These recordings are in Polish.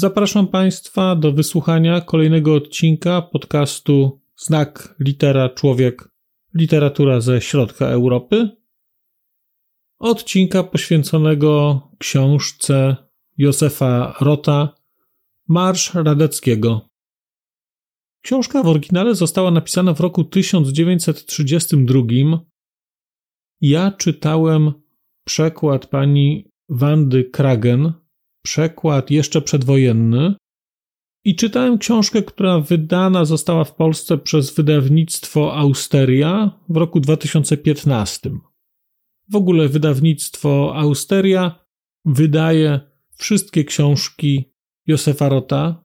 Zapraszam Państwa do wysłuchania kolejnego odcinka podcastu Znak Litera Człowiek Literatura ze środka Europy. Odcinka poświęconego książce Józefa Rota Marsz Radeckiego. Książka w oryginale została napisana w roku 1932. Ja czytałem przekład pani Wandy Kragen, przekład jeszcze przedwojenny, i czytałem książkę, która wydana została w Polsce przez wydawnictwo Austeria w roku 2015. W ogóle wydawnictwo Austeria wydaje wszystkie książki Józefa Rota.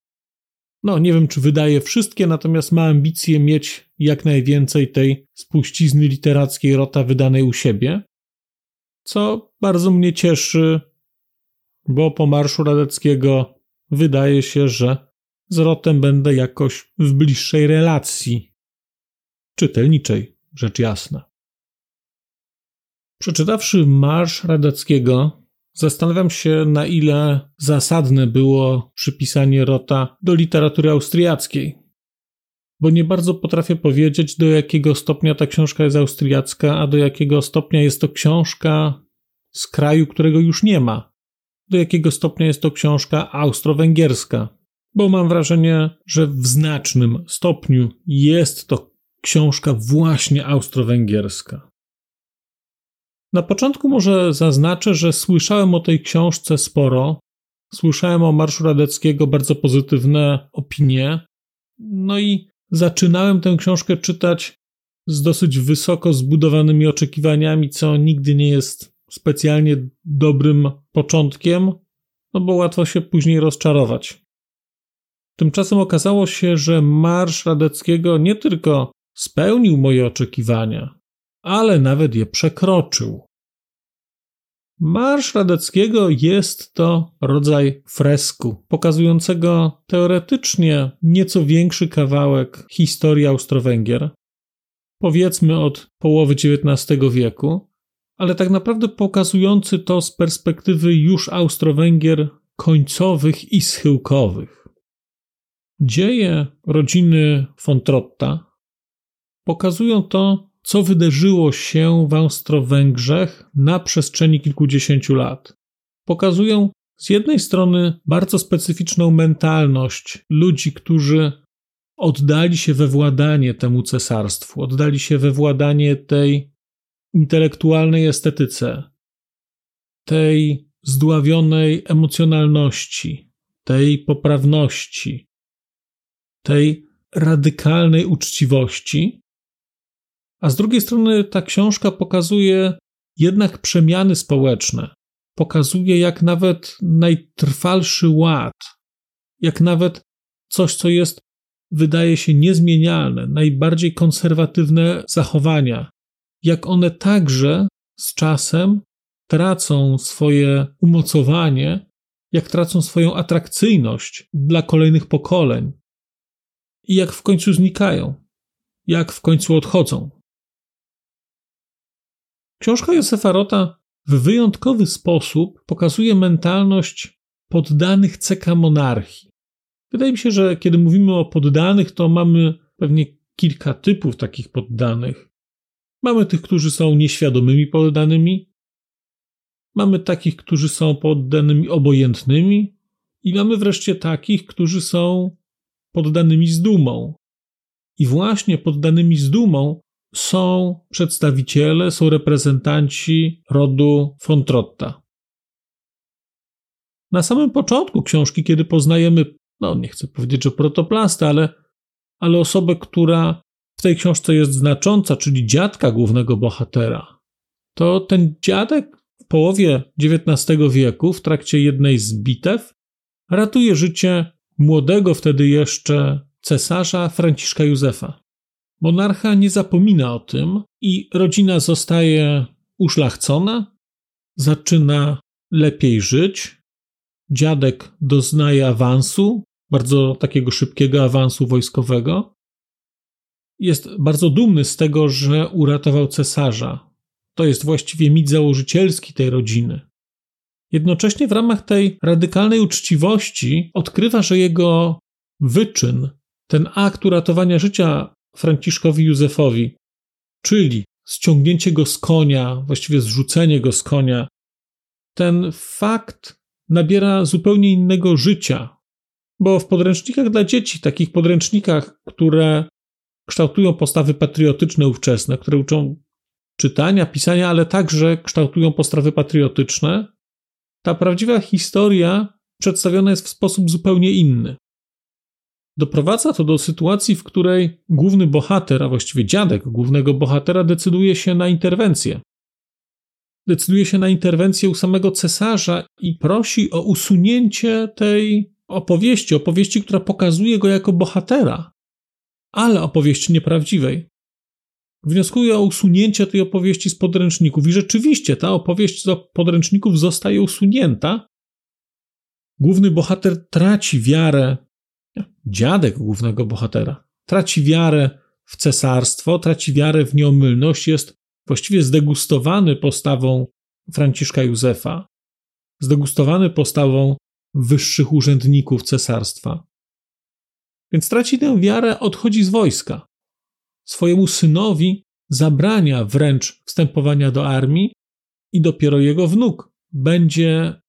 No, nie wiem, czy wydaje wszystkie, natomiast ma ambicje mieć jak najwięcej tej spuścizny literackiej Rota wydanej u siebie, co bardzo mnie cieszy, bo po Marszu Radeckiego wydaje się, że z Rotem będę jakoś w bliższej relacji czytelniczej, rzecz jasna. Przeczytawszy Marsz Radeckiego, zastanawiam się, na ile zasadne było przypisanie Rota do literatury austriackiej. Bo nie bardzo potrafię powiedzieć, do jakiego stopnia ta książka jest austriacka, a do jakiego stopnia jest to książka z kraju, którego już nie ma. Do jakiego stopnia jest to książka austro-węgierska. Bo mam wrażenie, że w znacznym stopniu jest to książka właśnie austro-węgierska. Na początku może zaznaczę, że słyszałem o tej książce sporo. Słyszałem o Marszu Radeckiego bardzo pozytywne opinie. No i zaczynałem tę książkę czytać z dosyć wysoko zbudowanymi oczekiwaniami, co nigdy nie jest specjalnie dobrym początkiem, no bo łatwo się później rozczarować. Tymczasem okazało się, że Marsz Radeckiego nie tylko spełnił moje oczekiwania, ale nawet je przekroczył. Marsz Radeckiego jest to rodzaj fresku, pokazującego teoretycznie nieco większy kawałek historii Austro-Węgier, powiedzmy od połowy XIX wieku, ale tak naprawdę pokazujący to z perspektywy już Austro-Węgier końcowych i schyłkowych. Dzieje rodziny von Trotta pokazują to, co wydarzyło się w Austro-Węgrzech na przestrzeni kilkudziesięciu lat. Pokazują z jednej strony bardzo specyficzną mentalność ludzi, którzy oddali się we władanie temu cesarstwu, oddali się we władanie tej intelektualnej estetyce, tej zdławionej emocjonalności, tej poprawności, tej radykalnej uczciwości, a z drugiej strony ta książka pokazuje jednak przemiany społeczne. Pokazuje, jak nawet najtrwalszy ład, jak nawet coś, co jest, wydaje się niezmienialne, najbardziej konserwatywne zachowania, jak one także z czasem tracą swoje umocowanie, jak tracą swoją atrakcyjność dla kolejnych pokoleń i jak w końcu znikają, jak w końcu odchodzą. Książka Józefa Rota w wyjątkowy sposób pokazuje mentalność poddanych CK monarchii. Wydaje mi się, że kiedy mówimy o poddanych, to mamy pewnie kilka typów takich poddanych. Mamy tych, którzy są nieświadomymi poddanymi, mamy takich, którzy są poddanymi obojętnymi, i mamy wreszcie takich, którzy są poddanymi z dumą. I właśnie poddanymi z dumą są przedstawiciele, są reprezentanci rodu Fontrotta. Na samym początku książki, kiedy poznajemy, no nie chcę powiedzieć, że protoplastę, ale, ale osobę, która w tej książce jest znacząca, czyli dziadka głównego bohatera, to ten dziadek w połowie XIX wieku, w trakcie jednej z bitew, ratuje życie młodego wtedy jeszcze cesarza Franciszka Józefa. Monarcha nie zapomina o tym i rodzina zostaje uszlachcona, zaczyna lepiej żyć. Dziadek doznaje awansu, bardzo takiego szybkiego awansu wojskowego. Jest bardzo dumny z tego, że uratował cesarza. To jest właściwie mit założycielski tej rodziny. Jednocześnie w ramach tej radykalnej uczciwości odkrywa, że jego wyczyn, ten akt uratowania życia Franciszkowi Józefowi, czyli ściągnięcie go z konia, właściwie zrzucenie go z konia, ten fakt nabiera zupełnie innego życia. Bo w podręcznikach dla dzieci, takich podręcznikach, które kształtują postawy patriotyczne ówczesne, które uczą czytania, pisania, ale także kształtują postawy patriotyczne, ta prawdziwa historia przedstawiona jest w sposób zupełnie inny. Doprowadza to do sytuacji, w której główny bohater, a właściwie dziadek głównego bohatera, decyduje się na interwencję. Decyduje się na interwencję u samego cesarza i prosi o usunięcie tej opowieści, opowieści, która pokazuje go jako bohatera, ale opowieści nieprawdziwej. Wnioskuje o usunięcie tej opowieści z podręczników i rzeczywiście ta opowieść z podręczników zostaje usunięta. Główny bohater traci wiarę dziadek głównego bohatera, traci wiarę w cesarstwo, traci wiarę w nieomylność, jest właściwie zdegustowany postawą Franciszka Józefa, zdegustowany postawą wyższych urzędników cesarstwa. Więc traci tę wiarę, odchodzi z wojska. Swojemu synowi zabrania wręcz wstępowania do armii i dopiero jego wnuk będzie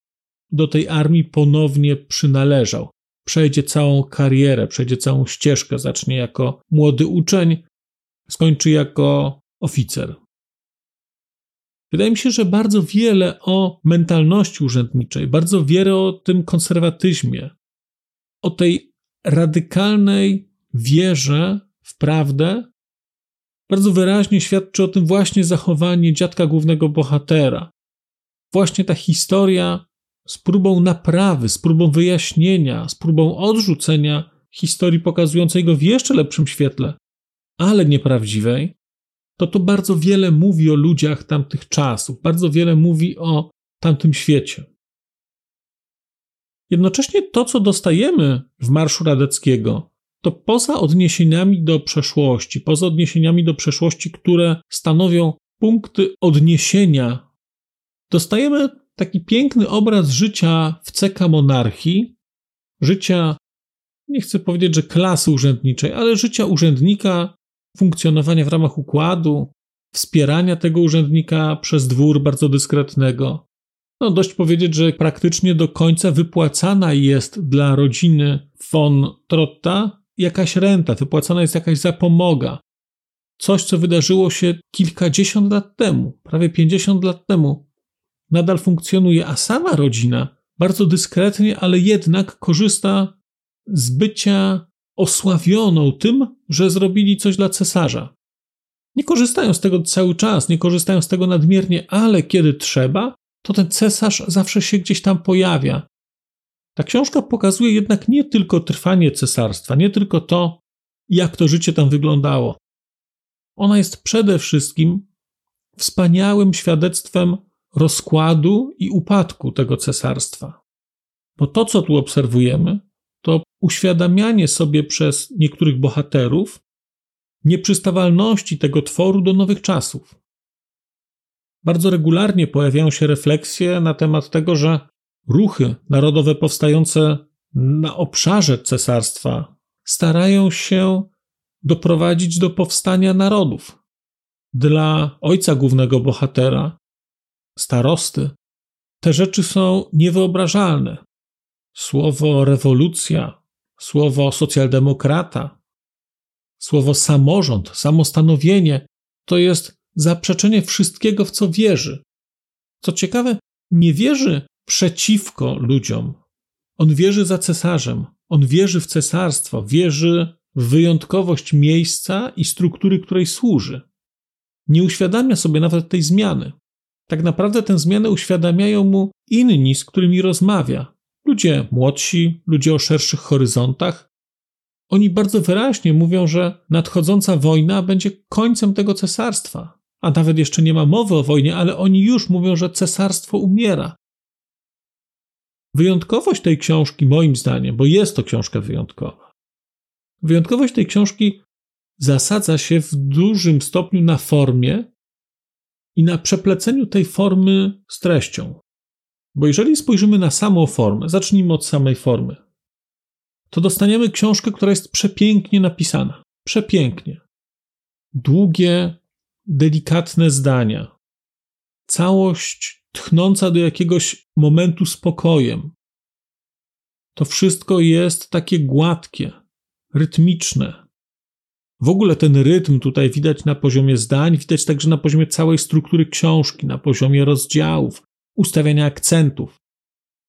do tej armii ponownie przynależał przejdzie całą karierę, przejdzie całą ścieżkę, zacznie jako młody uczeń, skończy jako oficer. Wydaje mi się, że bardzo wiele o mentalności urzędniczej, bardzo wiele o tym konserwatyzmie, o tej radykalnej wierze w prawdę, bardzo wyraźnie świadczy o tym właśnie zachowanie dziadka głównego bohatera. Właśnie ta historia z próbą naprawy, z próbą wyjaśnienia, z próbą odrzucenia historii pokazującej go w jeszcze lepszym świetle, ale nieprawdziwej, to to bardzo wiele mówi o ludziach tamtych czasów, bardzo wiele mówi o tamtym świecie. Jednocześnie to, co dostajemy w Marszu Radeckiego, to poza odniesieniami do przeszłości, poza odniesieniami do przeszłości, które stanowią punkty odniesienia, dostajemy taki piękny obraz życia w CK monarchii, życia, nie chcę powiedzieć, że klasy urzędniczej, ale życia urzędnika, funkcjonowania w ramach układu, wspierania tego urzędnika przez dwór bardzo dyskretnego. No, dość powiedzieć, że praktycznie do końca wypłacana jest dla rodziny von Trotta jakaś renta, wypłacana jest jakaś zapomoga. Coś, co wydarzyło się kilkadziesiąt lat temu, prawie pięćdziesiąt lat temu, nadal funkcjonuje, a sama rodzina bardzo dyskretnie, ale jednak korzysta z bycia osławioną tym, że zrobili coś dla cesarza. Nie korzystają z tego cały czas, nie korzystają z tego nadmiernie, ale kiedy trzeba, to ten cesarz zawsze się gdzieś tam pojawia. Ta książka pokazuje jednak nie tylko trwanie cesarstwa, nie tylko to, jak to życie tam wyglądało. Ona jest przede wszystkim wspaniałym świadectwem rozkładu i upadku tego cesarstwa. Bo to, co tu obserwujemy, to uświadamianie sobie przez niektórych bohaterów nieprzystawalności tego tworu do nowych czasów. Bardzo regularnie pojawiają się refleksje na temat tego, że ruchy narodowe powstające na obszarze cesarstwa starają się doprowadzić do powstania narodów. Dla ojca głównego bohatera starosty, te rzeczy są niewyobrażalne. Słowo rewolucja, słowo socjaldemokrata, słowo samorząd, samostanowienie to jest zaprzeczenie wszystkiego, w co wierzy. Co ciekawe, nie wierzy przeciwko ludziom. On wierzy za cesarzem, on wierzy w cesarstwo, wierzy w wyjątkowość miejsca i struktury, której służy. Nie uświadamia sobie nawet tej zmiany. Tak naprawdę tę zmianę uświadamiają mu inni, z którymi rozmawia. Ludzie młodsi, ludzie o szerszych horyzontach. Oni bardzo wyraźnie mówią, że nadchodząca wojna będzie końcem tego cesarstwa. A nawet jeszcze nie ma mowy o wojnie, ale oni już mówią, że cesarstwo umiera. Wyjątkowość tej książki, moim zdaniem, bo jest to książka wyjątkowa, wyjątkowość tej książki zasadza się w dużym stopniu na formie i na przepleceniu tej formy z treścią. Bo jeżeli spojrzymy na samą formę, zacznijmy od samej formy, to dostaniemy książkę, która jest przepięknie napisana. Przepięknie. Długie, delikatne zdania. Całość tchnąca do jakiegoś momentu spokojem. To wszystko jest takie gładkie, rytmiczne. W ogóle ten rytm tutaj widać na poziomie zdań, widać także na poziomie całej struktury książki, na poziomie rozdziałów, ustawiania akcentów.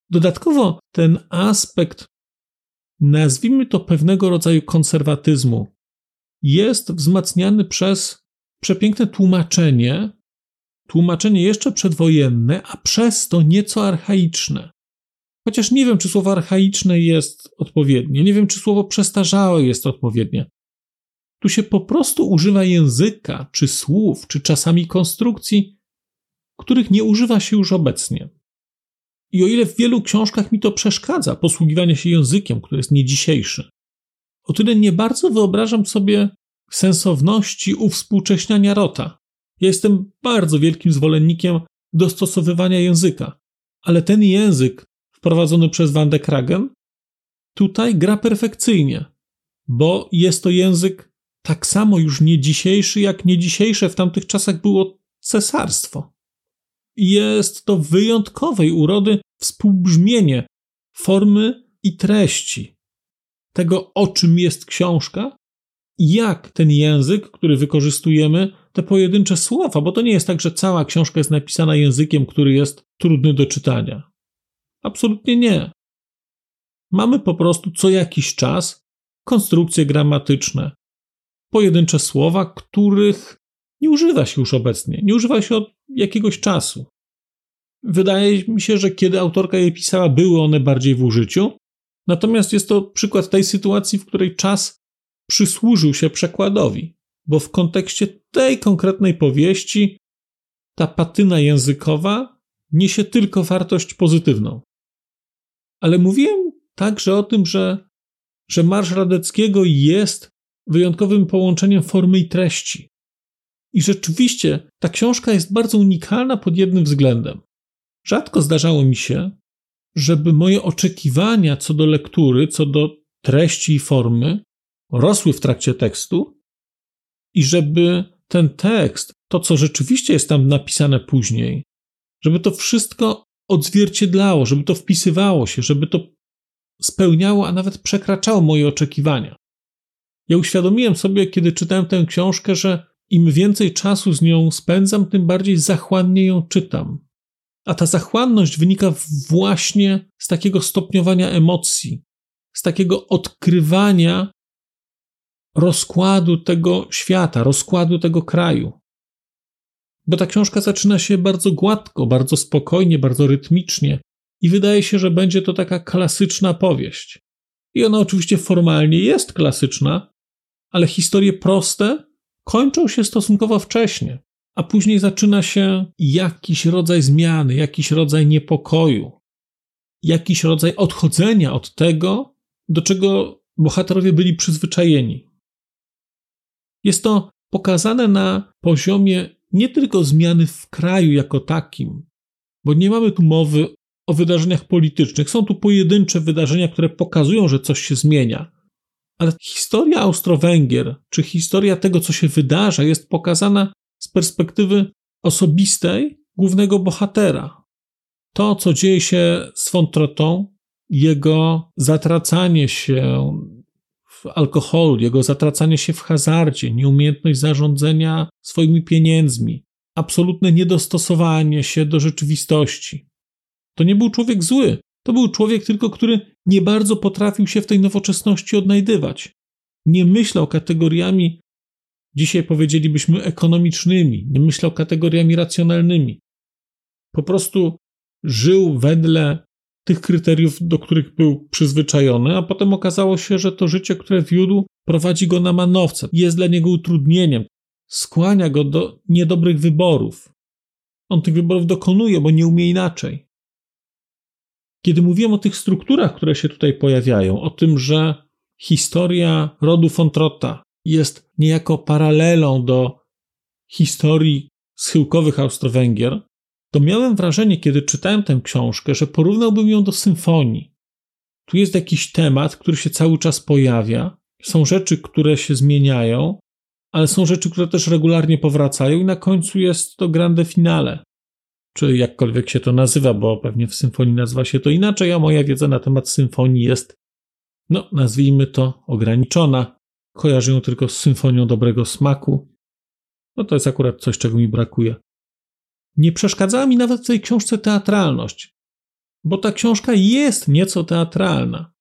Dodatkowo ten aspekt, nazwijmy to pewnego rodzaju konserwatyzmu, jest wzmacniany przez przepiękne tłumaczenie, tłumaczenie jeszcze przedwojenne, a przez to nieco archaiczne. Chociaż nie wiem, czy słowo archaiczne jest odpowiednie, nie wiem, czy słowo przestarzałe jest odpowiednie. Tu się po prostu używa języka, czy słów, czy czasami konstrukcji, których nie używa się już obecnie. I o ile w wielu książkach mi to przeszkadza, posługiwanie się językiem, który jest niedzisiejszy, o tyle nie bardzo wyobrażam sobie sensowności uwspółcześniania rota. Ja jestem bardzo wielkim zwolennikiem dostosowywania języka, ale ten język wprowadzony przez Van de Kragen tutaj gra perfekcyjnie, bo jest to język tak samo już nie dzisiejszy, jak nie dzisiejsze w tamtych czasach było cesarstwo. Jest to wyjątkowej urody współbrzmienie formy i treści tego, o czym jest książka, jak ten język, który wykorzystujemy, te pojedyncze słowa, bo to nie jest tak, że cała książka jest napisana językiem, który jest trudny do czytania. Absolutnie nie. Mamy po prostu co jakiś czas konstrukcje gramatyczne, pojedyncze słowa, których nie używa się już obecnie, nie używa się od jakiegoś czasu. Wydaje mi się, że kiedy autorka je pisała, były one bardziej w użyciu, natomiast jest to przykład tej sytuacji, w której czas przysłużył się przekładowi, bo w kontekście tej konkretnej powieści ta patyna językowa niesie tylko wartość pozytywną. Ale mówiłem także o tym, że, że Marsz Radeckiego jest wyjątkowym połączeniem formy i treści. I rzeczywiście ta książka jest bardzo unikalna pod jednym względem. Rzadko zdarzało mi się, żeby moje oczekiwania co do lektury, co do treści i formy rosły w trakcie tekstu i żeby ten tekst, to co rzeczywiście jest tam napisane później, żeby to wszystko odzwierciedlało, żeby to wpisywało się, żeby to spełniało, a nawet przekraczało moje oczekiwania. Ja uświadomiłem sobie, kiedy czytałem tę książkę, że im więcej czasu z nią spędzam, tym bardziej zachłannie ją czytam. A ta zachłanność wynika właśnie z takiego stopniowania emocji, z takiego odkrywania rozkładu tego świata, rozkładu tego kraju. Bo ta książka zaczyna się bardzo gładko, bardzo spokojnie, bardzo rytmicznie i wydaje się, że będzie to taka klasyczna powieść. I ona oczywiście formalnie jest klasyczna, ale historie proste kończą się stosunkowo wcześnie, a później zaczyna się jakiś rodzaj zmiany, jakiś rodzaj niepokoju, jakiś rodzaj odchodzenia od tego, do czego bohaterowie byli przyzwyczajeni. Jest to pokazane na poziomie nie tylko zmiany w kraju jako takim, bo nie mamy tu mowy o wydarzeniach politycznych. Są tu pojedyncze wydarzenia, które pokazują, że coś się zmienia. Ale historia Austro-Węgier, czy historia tego, co się wydarza, jest pokazana z perspektywy osobistej głównego bohatera. To, co dzieje się z Fontrotą, jego zatracanie się alkoholu, jego zatracanie się w hazardzie, nieumiejętność zarządzania swoimi pieniędzmi, absolutne niedostosowanie się do rzeczywistości. To nie był człowiek zły, to był człowiek tylko, który nie bardzo potrafił się w tej nowoczesności odnajdywać. Nie myślał kategoriami, dzisiaj powiedzielibyśmy ekonomicznymi, nie myślał kategoriami racjonalnymi. Po prostu żył wedle tych kryteriów, do których był przyzwyczajony, a potem okazało się, że to życie, które wiódł, prowadzi go na manowce, jest dla niego utrudnieniem, skłania go do niedobrych wyborów. On tych wyborów dokonuje, bo nie umie inaczej. Kiedy mówiłem o tych strukturach, które się tutaj pojawiają, o tym, że historia rodu Fontrotta jest niejako paralelą do historii schyłkowych Austro-Węgier, to miałem wrażenie, kiedy czytałem tę książkę, że porównałbym ją do symfonii. Tu jest jakiś temat, który się cały czas pojawia, są rzeczy, które się zmieniają, ale są rzeczy, które też regularnie powracają, i na końcu jest to grande finale. Czy jakkolwiek się to nazywa, bo pewnie w symfonii nazywa się to inaczej, a moja wiedza na temat symfonii jest, no, nazwijmy to, ograniczona. Kojarzę ją tylko z symfonią dobrego smaku. No to jest akurat coś, czego mi brakuje. Nie przeszkadzała mi nawet w tej książce teatralność, bo ta książka jest nieco teatralna.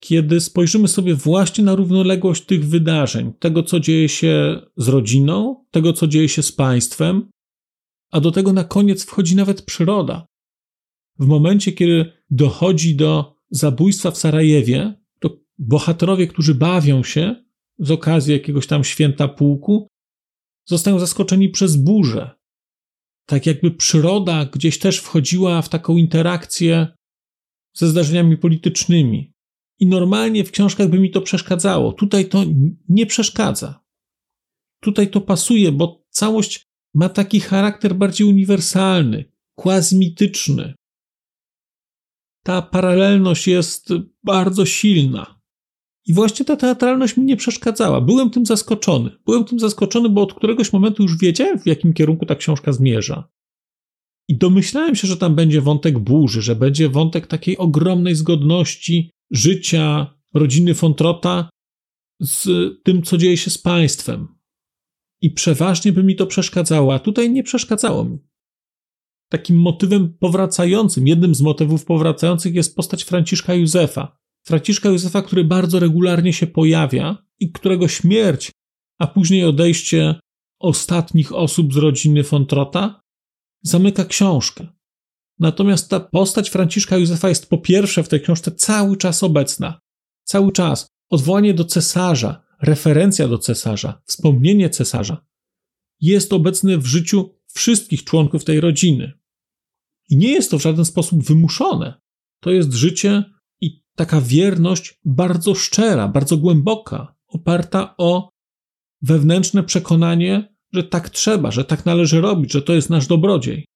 Kiedy spojrzymy sobie właśnie na równoległość tych wydarzeń, tego co dzieje się z rodziną, tego co dzieje się z państwem, a do tego na koniec wchodzi nawet przyroda. W momencie, kiedy dochodzi do zabójstwa w Sarajewie, to bohaterowie, którzy bawią się z okazji jakiegoś tam święta pułku, zostają zaskoczeni przez burzę, tak jakby przyroda gdzieś też wchodziła w taką interakcję ze zdarzeniami politycznymi. I normalnie w książkach by mi to przeszkadzało. Tutaj to nie przeszkadza. Tutaj to pasuje, bo całość ma taki charakter bardziej uniwersalny, quasi-mityczny. Ta paralelność jest bardzo silna. I właśnie ta teatralność mi nie przeszkadzała. Byłem tym zaskoczony. Byłem tym zaskoczony, bo od któregoś momentu już wiedziałem, w jakim kierunku ta książka zmierza. I domyślałem się, że tam będzie wątek burzy, że będzie wątek takiej ogromnej zgodności życia rodziny Fontrota z tym, co dzieje się z państwem. I przeważnie by mi to przeszkadzało, a tutaj nie przeszkadzało mi. Takim motywem powracającym, jednym z motywów powracających jest postać Franciszka Józefa, Franciszka Józefa, który bardzo regularnie się pojawia i którego śmierć, a później odejście ostatnich osób z rodziny Fontrota zamyka książkę. Natomiast ta postać Franciszka Józefa jest po pierwsze w tej książce cały czas obecna. Cały czas. Odwołanie do cesarza, referencja do cesarza, wspomnienie cesarza jest obecne w życiu wszystkich członków tej rodziny. I nie jest to w żaden sposób wymuszone. To jest życie taka wierność bardzo szczera, bardzo głęboka, oparta o wewnętrzne przekonanie, że tak trzeba, że tak należy robić, że to jest nasz dobrodziej.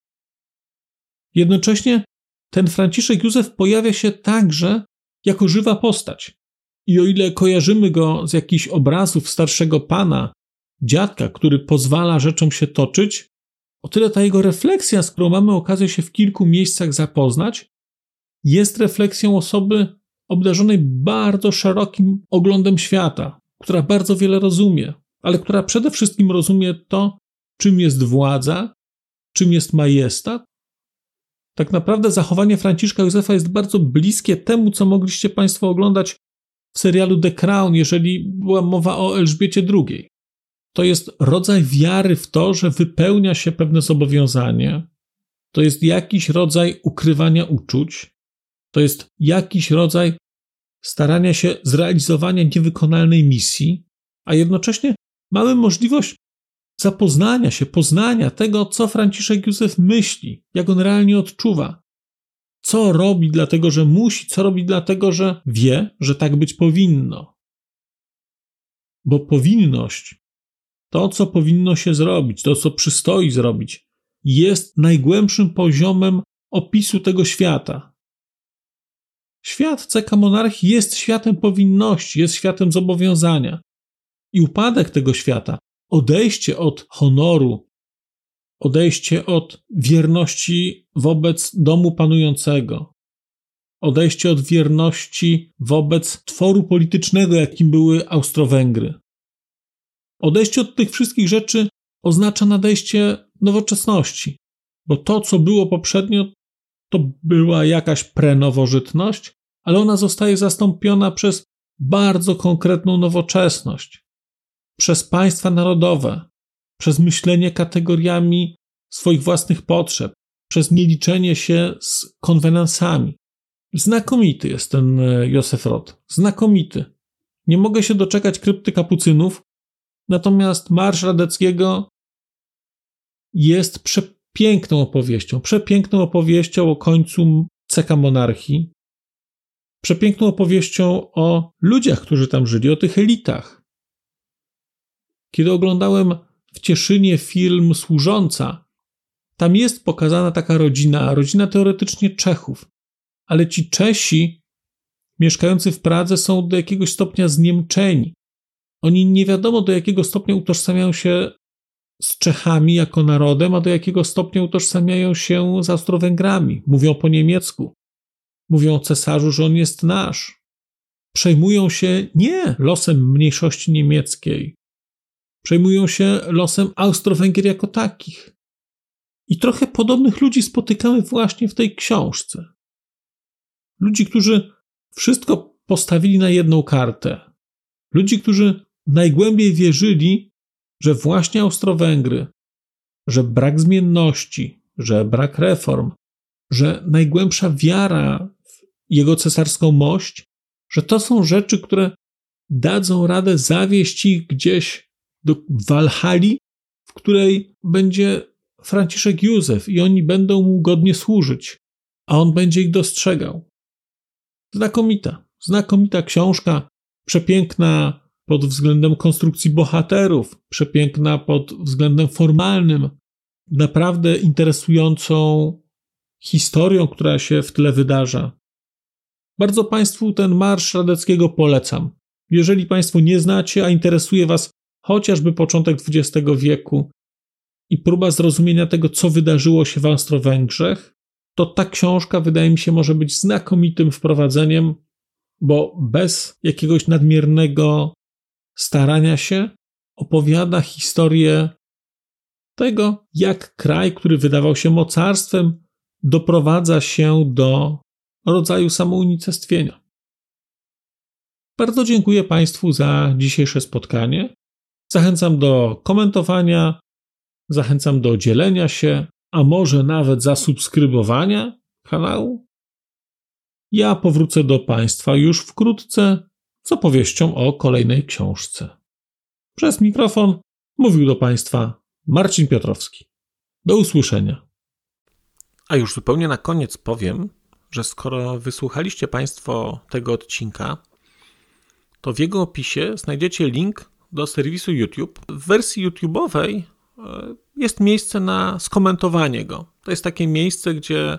Jednocześnie ten Franciszek Józef pojawia się także jako żywa postać. I o ile kojarzymy go z jakichś obrazów starszego pana, dziadka, który pozwala rzeczom się toczyć, o tyle ta jego refleksja, z którą mamy okazję się w kilku miejscach zapoznać, jest refleksją osoby obdarzonej bardzo szerokim oglądem świata, która bardzo wiele rozumie, ale która przede wszystkim rozumie to, czym jest władza, czym jest majestat. Tak naprawdę zachowanie Franciszka Józefa jest bardzo bliskie temu, co mogliście Państwo oglądać w serialu The Crown, jeżeli była mowa o Elżbiecie II. To jest rodzaj wiary w to, że wypełnia się pewne zobowiązanie, to jest jakiś rodzaj ukrywania uczuć, to jest jakiś rodzaj starania się zrealizowania niewykonalnej misji, a jednocześnie mamy możliwość zapoznania się, poznania tego, co Franciszek Józef myśli, jak on realnie odczuwa. Co robi dlatego, że musi, co robi dlatego, że wie, że tak być powinno. Bo powinność, to co powinno się zrobić, to co przystoi zrobić, jest najgłębszym poziomem opisu tego świata. Świat CK monarchii jest światem powinności, jest światem zobowiązania. I upadek tego świata, odejście od honoru, odejście od wierności wobec domu panującego, odejście od wierności wobec tworu politycznego, jakim były Austro-Węgry. Odejście od tych wszystkich rzeczy oznacza nadejście nowoczesności, bo to, co było poprzednio, to była jakaś prenowożytność, ale ona zostaje zastąpiona przez bardzo konkretną nowoczesność, przez państwa narodowe, przez myślenie kategoriami swoich własnych potrzeb, przez nieliczenie się z konwenansami. Znakomity jest ten e, Józef Rot. Znakomity. Nie mogę się doczekać krypty kapucynów, natomiast Marsz Radeckiego jest przepiękną opowieścią. Przepiękną opowieścią o końcu ceka monarchii. Przepiękną opowieścią o ludziach, którzy tam żyli, o tych elitach. Kiedy oglądałem w Cieszynie film Służąca, tam jest pokazana taka rodzina, rodzina teoretycznie Czechów, ale ci Czesi mieszkający w Pradze są do jakiegoś stopnia zniemczeni. Oni nie wiadomo do jakiego stopnia utożsamiają się z Czechami jako narodem, a do jakiego stopnia utożsamiają się z Austro-Węgrami. Mówią po niemiecku. Mówią o cesarzu, że on jest nasz. Przejmują się nie losem mniejszości niemieckiej, przejmują się losem Austro-Węgier jako takich. I trochę podobnych ludzi spotykamy właśnie w tej książce. Ludzi, którzy wszystko postawili na jedną kartę. Ludzi, którzy najgłębiej wierzyli, że właśnie Austro-Węgry, że brak zmienności, że brak reform, że najgłębsza wiara w jego cesarską mość, że to są rzeczy, które dadzą radę zawieść ich gdzieś do Walhali, w której będzie Franciszek Józef i oni będą mu godnie służyć, a on będzie ich dostrzegał. Znakomita, znakomita książka, przepiękna pod względem konstrukcji bohaterów, przepiękna pod względem formalnym, naprawdę interesującą historią, która się w tle wydarza. Bardzo Państwu ten Marsz Radeckiego polecam. Jeżeli Państwo nie znacie, a interesuje Was chociażby początek XX wieku i próba zrozumienia tego, co wydarzyło się w Austro-Węgrzech, to ta książka wydaje mi się może być znakomitym wprowadzeniem, bo bez jakiegoś nadmiernego starania się opowiada historię tego, jak kraj, który wydawał się mocarstwem, doprowadza się do rodzaju samounicestwienia. Bardzo dziękuję Państwu za dzisiejsze spotkanie. Zachęcam do komentowania, zachęcam do dzielenia się, a może nawet zasubskrybowania kanału. Ja powrócę do Państwa już wkrótce z opowieścią o kolejnej książce. Przez mikrofon mówił do Państwa Marcin Piotrowski. Do usłyszenia. A już zupełnie na koniec powiem, że skoro wysłuchaliście Państwo tego odcinka, to w jego opisie znajdziecie link do serwisu YouTube. W wersji YouTube'owej e, jest miejsce na skomentowanie go. To jest takie miejsce, gdzie